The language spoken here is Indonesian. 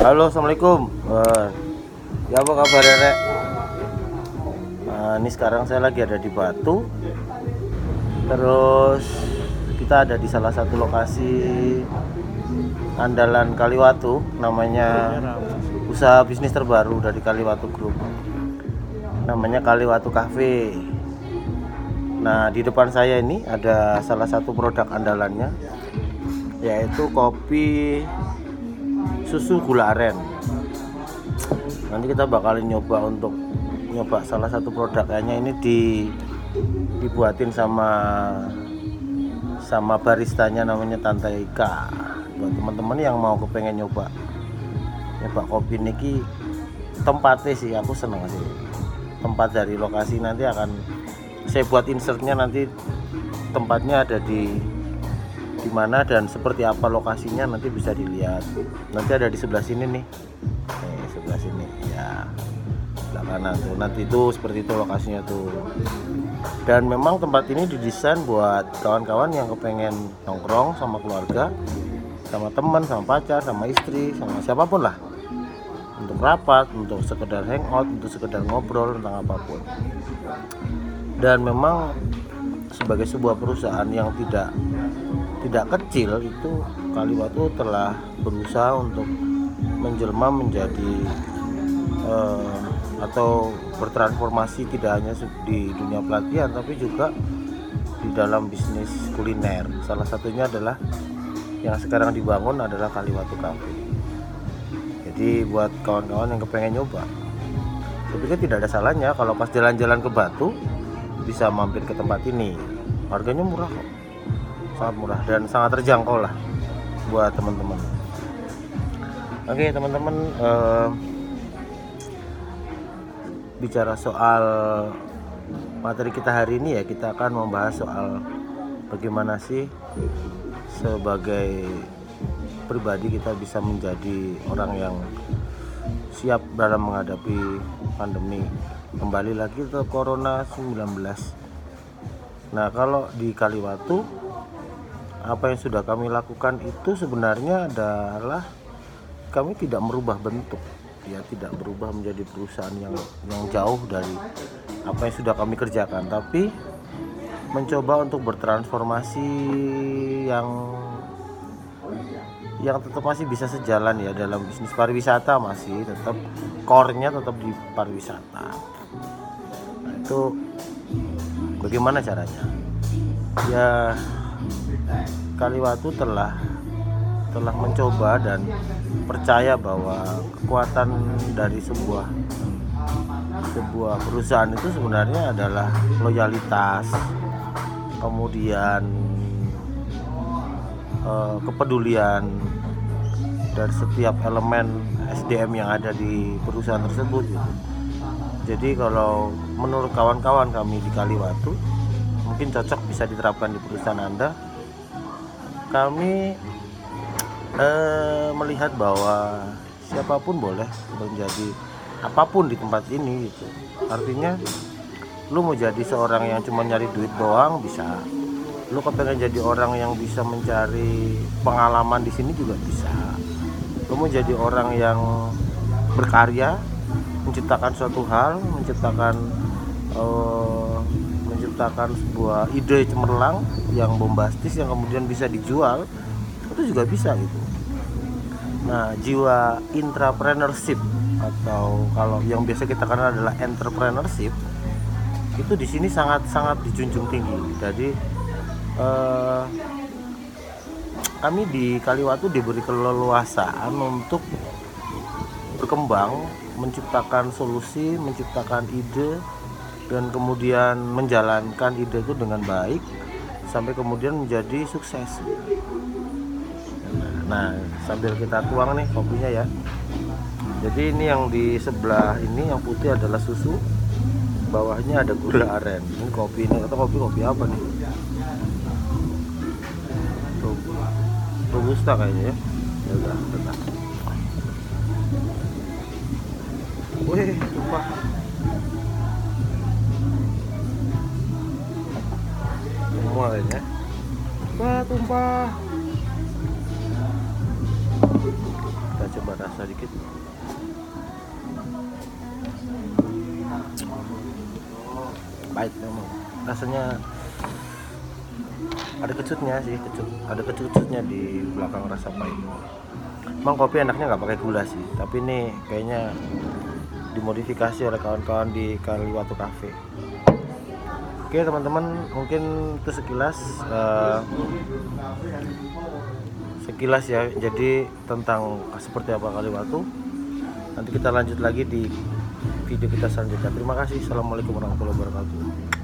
Halo, assalamualaikum. Eh, ya apa kabar ya, Rek? Nah, ini sekarang saya lagi ada di Batu. Terus kita ada di salah satu lokasi andalan Kaliwatu, namanya usaha bisnis terbaru dari Kaliwatu Group. Namanya Kaliwatu Cafe. Nah, di depan saya ini ada salah satu produk andalannya yaitu kopi susu gula aren. Nanti kita bakalan nyoba untuk nyoba salah satu produk kayaknya ini di dibuatin sama sama baristanya namanya Tante Ika. Buat teman-teman yang mau kepengen nyoba nyoba kopi niki tempatnya sih aku seneng sih. Tempat dari lokasi nanti akan saya buat insertnya nanti tempatnya ada di di mana dan seperti apa lokasinya nanti bisa dilihat. Nanti ada di sebelah sini nih. Nih sebelah sini ya. Sebelah kanan tuh. Nanti itu seperti itu lokasinya tuh. Dan memang tempat ini didesain buat kawan-kawan yang kepengen nongkrong sama keluarga sama teman sama pacar sama istri sama siapa pun lah. Untuk rapat untuk sekedar hangout untuk sekedar ngobrol tentang apa pun. Dan memang sebagai sebuah perusahaan yang tidak tidak kecil itu Kaliwatu telah berusaha untuk menjelma menjadi eh, atau bertransformasi tidak hanya di dunia pelatihan tapi juga di dalam bisnis kuliner. Salah satunya adalah yang sekarang dibangun adalah Kaliwatu Cafe. Jadi buat kawan-kawan yang kepengen nyoba saya tidak ada salahnya kalau pas jalan-jalan ke Batu bisa mampir ke tempat ini. Harganya murah kok sangat murah dan sangat terjangkau lah buat teman-teman. Oke teman-teman eh, bicara soal materi kita hari ini ya kita akan membahas soal bagaimana sih sebagai pribadi kita bisa menjadi orang yang siap dalam menghadapi pandemi. Kembali lagi ke corona 19 nah kalau di Kaliwatu apa yang sudah kami lakukan itu sebenarnya adalah kami tidak merubah bentuk. Ya tidak berubah menjadi perusahaan yang yang jauh dari apa yang sudah kami kerjakan. Tapi mencoba untuk bertransformasi yang yang tetap masih bisa sejalan ya dalam bisnis pariwisata masih tetap core-nya tetap di pariwisata. Nah, itu bagaimana caranya? Ya Kaliwatu telah telah mencoba dan percaya bahwa kekuatan dari sebuah sebuah perusahaan itu sebenarnya adalah loyalitas kemudian eh, kepedulian dari setiap elemen SDM yang ada di perusahaan tersebut gitu. Jadi kalau menurut kawan-kawan kami di Kaliwatu mungkin cocok bisa diterapkan di perusahaan Anda. Kami eh, melihat bahwa siapa pun boleh menjadi apa pun di tempat ini gitu. Artinya lu mau jadi seorang yang cuma nyari duit doang bisa. Lu kepengen jadi orang yang bisa mencari pengalaman di sini juga bisa. Lu mau jadi orang yang berkarya menciptakan suatu hal menciptakan uh, menciptakan sebuah ide cemerlang yang bombastis yang kemudian bisa dijual itu juga bisa gitu. Nah jiwa intrapreneurship atau kalau yang biasa kita kenal adalah entrepreneurship itu di sini sangat sangat dijunjung tinggi. Jadi eh, kami di Kaliwatu diberi keleluasaan untuk berkembang menciptakan solusi menciptakan ide dan kemudian menjalankan ide itu dengan baik sampai kemudian menjadi sukses. Nah, sambil kita tuang nih kopinya ya. Jadi ini yang di sebelah ini yang putih adalah susu, bawahnya ada gula aren. Ini kopi ini atau kopi kopi apa nih? Robusta kayaknya ya. Ya udah, wah tumpah kita coba rasa dikit. Pahit memang. Rasanya ada kecutnya sih kecut. Ada kecut-kecutnya di belakang rasa pahit. Emang kopi enaknya nggak pakai gula sih tapi ini kayaknya dimodifikasi oleh kawan-kawan di Kaliwatu Cafe oke teman-teman mungkin itu sekilas eh, sekilas ya. Jadi tentang seperti apa Kaliwatu. Nanti kita lanjut lagi di video kita selanjutnya. Terima kasih. Assalamualaikum warahmatullahi wabarakatuh